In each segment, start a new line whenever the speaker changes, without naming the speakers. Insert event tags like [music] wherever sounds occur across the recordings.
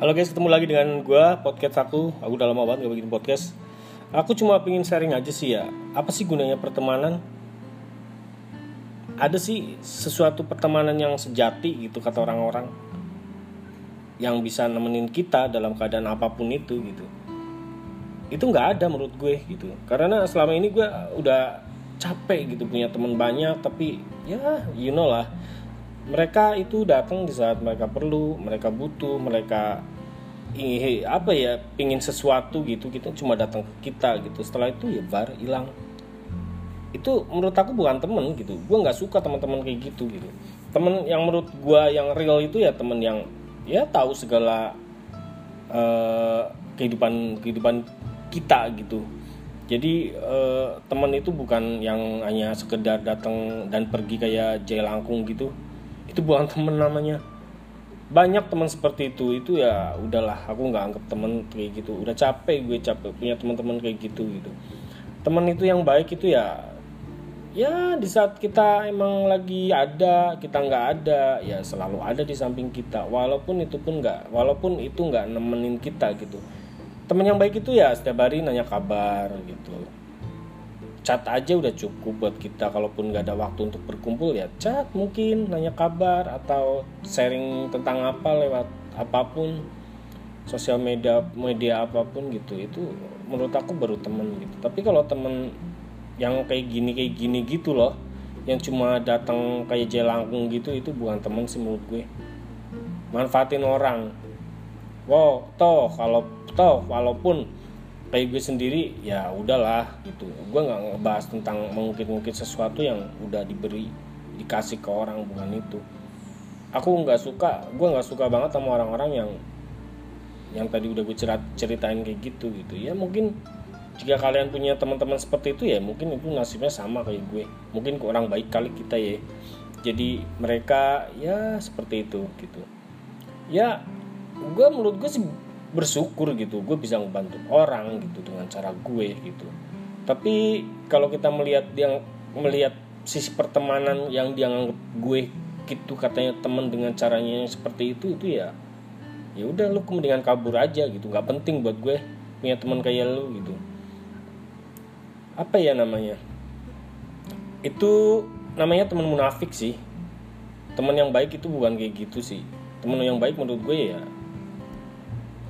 Halo guys, ketemu lagi dengan gue podcast aku. Aku udah lama banget gak bikin podcast. Aku cuma pengen sharing aja sih ya. Apa sih gunanya pertemanan? Ada sih sesuatu pertemanan yang sejati gitu kata orang-orang. Yang bisa nemenin kita dalam keadaan apa pun itu gitu. Itu nggak ada menurut gue gitu. Karena selama ini gue udah capek gitu punya teman banyak tapi ya you know lah mereka itu datang di saat mereka perlu, mereka butuh, mereka ingin apa ya, pingin sesuatu gitu, kita cuma datang ke kita gitu. Setelah itu ya bar hilang. Itu menurut aku bukan temen gitu. Gue nggak suka teman-teman kayak gitu gitu. Temen yang menurut gue yang real itu ya temen yang ya tahu segala uh, kehidupan kehidupan kita gitu. Jadi uh, teman itu bukan yang hanya sekedar datang dan pergi kayak jay langkung gitu itu bukan [laughs] temen namanya banyak teman seperti itu itu ya udahlah aku nggak anggap temen kayak gitu. Udah capek gue capek punya teman-teman kayak gitu gitu. Teman itu yang baik itu ya ya di saat kita emang lagi ada kita nggak ada ya selalu ada di samping kita. Walaupun itu pun nggak walaupun itu nggak nemenin kita gitu. Teman yang baik itu ya setiap hari nanya kabar gitu chat aja udah cukup buat kita kalaupun nggak ada waktu untuk berkumpul ya chat mungkin nanya kabar atau sharing tentang apa lewat apa pun sosial media media apa pun gitu. Itu menurut aku baru temen gitu. Tapi kalau temen yang kayak gini kayak gini gitu loh yang cuma datang kayak jelangkung gitu itu bukan temen sih menurut gue. Manfaatin orang. Wow toh kalau toh walaupun kayak gue sendiri ya udahlah gitu. Gue nggak ngebahas tentang mengungkit-ungkit sesuatu yang udah diberi dikasih ke orang bukan itu. Aku nggak suka gue nggak suka banget sama orang-orang yang yang tadi udah gue cerit ceritain kayak gitu gitu. Ya mungkin jika kalian punya teman-teman seperti itu ya mungkin itu nasibnya sama kayak gue. Mungkin kurang baik kali kita ya. Jadi mereka ya seperti itu gitu. Ya gue menurut gue sih bersyukur gitu gue bisa membantu orang gitu dengan cara gue gitu. Tapi kalau kita melihat yang melihat sisi pertemanan yang dia nganggap gue gitu katanya teman dengan caranya yang seperti itu itu ya ya udah lu kemudian kabur aja gitu. Nggak penting buat gue punya teman kayak lu gitu. Apa ya namanya? Itu namanya teman munafik sih. Teman yang baik itu bukan kayak gitu sih. Teman yang baik menurut gue ya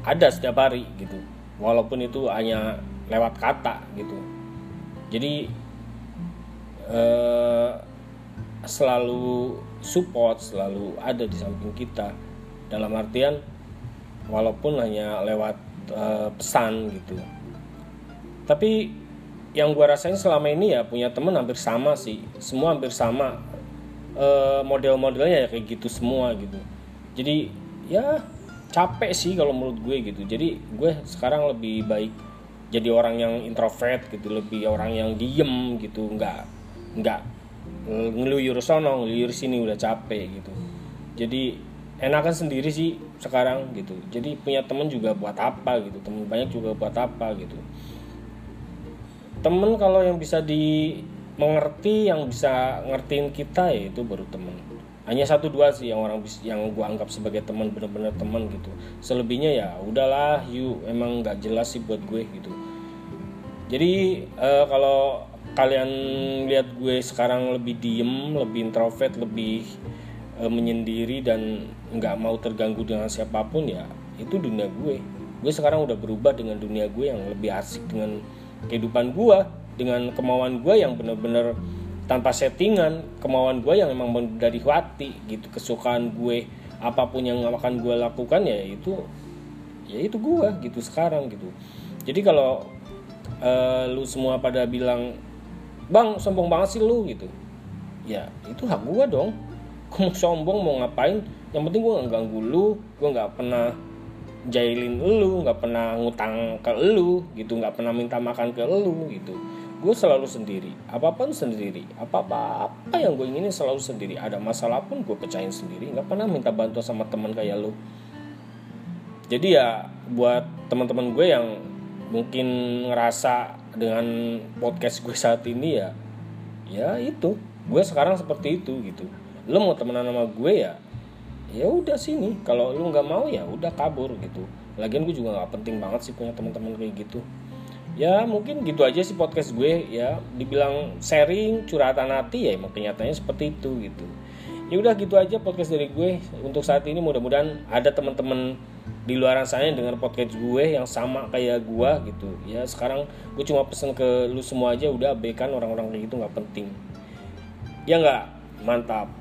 ada setiap hari gitu. Walaupun itu hanya lewat kata gitu. Jadi eh, selalu support selalu ada di samping kita. Dalam artian walaupun hanya lewat eh, pesan gitu. Tapi yang gue rasain selama ini ya punya temen hampir sama sih. Semua hampir sama. E, model-modelnya ya kayak gitu semua gitu. Jadi ya capek sih kalau menurut gue gitu. Jadi gue sekarang lebih baik jadi orang yang introvert gitu lebih orang yang diem gitu. Nggak nggak ngeluyur sono ngeluyur sini udah capek gitu. Jadi enakan sendiri sih sekarang gitu. Jadi punya temen juga buat apa gitu temen banyak juga buat apa gitu. Temen kalau yang bisa dimengerti yang bisa ngertiin kita ya itu baru temen hanya satu dua sih yang orang yang gue anggap sebagai teman bener-bener teman gitu. Selebihnya ya udahlah you. Emang nggak jelas sih buat gue gitu. Jadi uh, kalau kalian lihat gue sekarang lebih diem lebih introvert lebih uh, menyendiri dan nggak mau terganggu dengan siapa pun ya itu dunia gue. Gue sekarang udah berubah dengan dunia gue yang lebih asik dengan kehidupan gue dengan kemauan gue yang bener-bener tanpa settingan kemauan gue yang memang dari hati gitu kesukaan gue apa pun yang akan gue lakukan ya itu ya itu gue gitu sekarang gitu. Jadi kalau uh, lu semua pada bilang bang sombong banget sih lu gitu ya itu hak gue dong. Mau sombong mau ngapain? Yang penting gue nggak ganggu lu gue nggak pernah jailin lu nggak pernah ngutang ke lu gitu nggak pernah minta makan ke lu gitu gue selalu sendiri. Apa pun sendiri. Apa apa apa yang gue inginin selalu sendiri. Ada masalah pun gue pecahin sendiri. Nggak pernah minta bantuan sama teman kayak lo jadi ya buat teman-teman gue yang mungkin ngerasa dengan podcast gue saat ini ya ya itu. Gue sekarang seperti itu gitu. Lo mau temenan sama gue ya ya udah sini. Kalau lu nggak mau ya udah kabur gitu. Lagian gue juga nggak penting banget sih punya teman-teman kayak gitu ya mungkin gitu aja sih podcast gue ya. Dibilang sharing curhatan hati ya emang kenyataannya seperti itu gitu. Ya udah gitu aja podcast dari gue. Untuk saat ini mudah-mudahan ada teman-teman di luar sana yang dengar podcast gue yang sama kayak gue gitu. Ya sekarang gue cuma pesen ke lu semua aja udah abaikan orang-orang kayak gitu nggak penting. Ya nggak? Mantap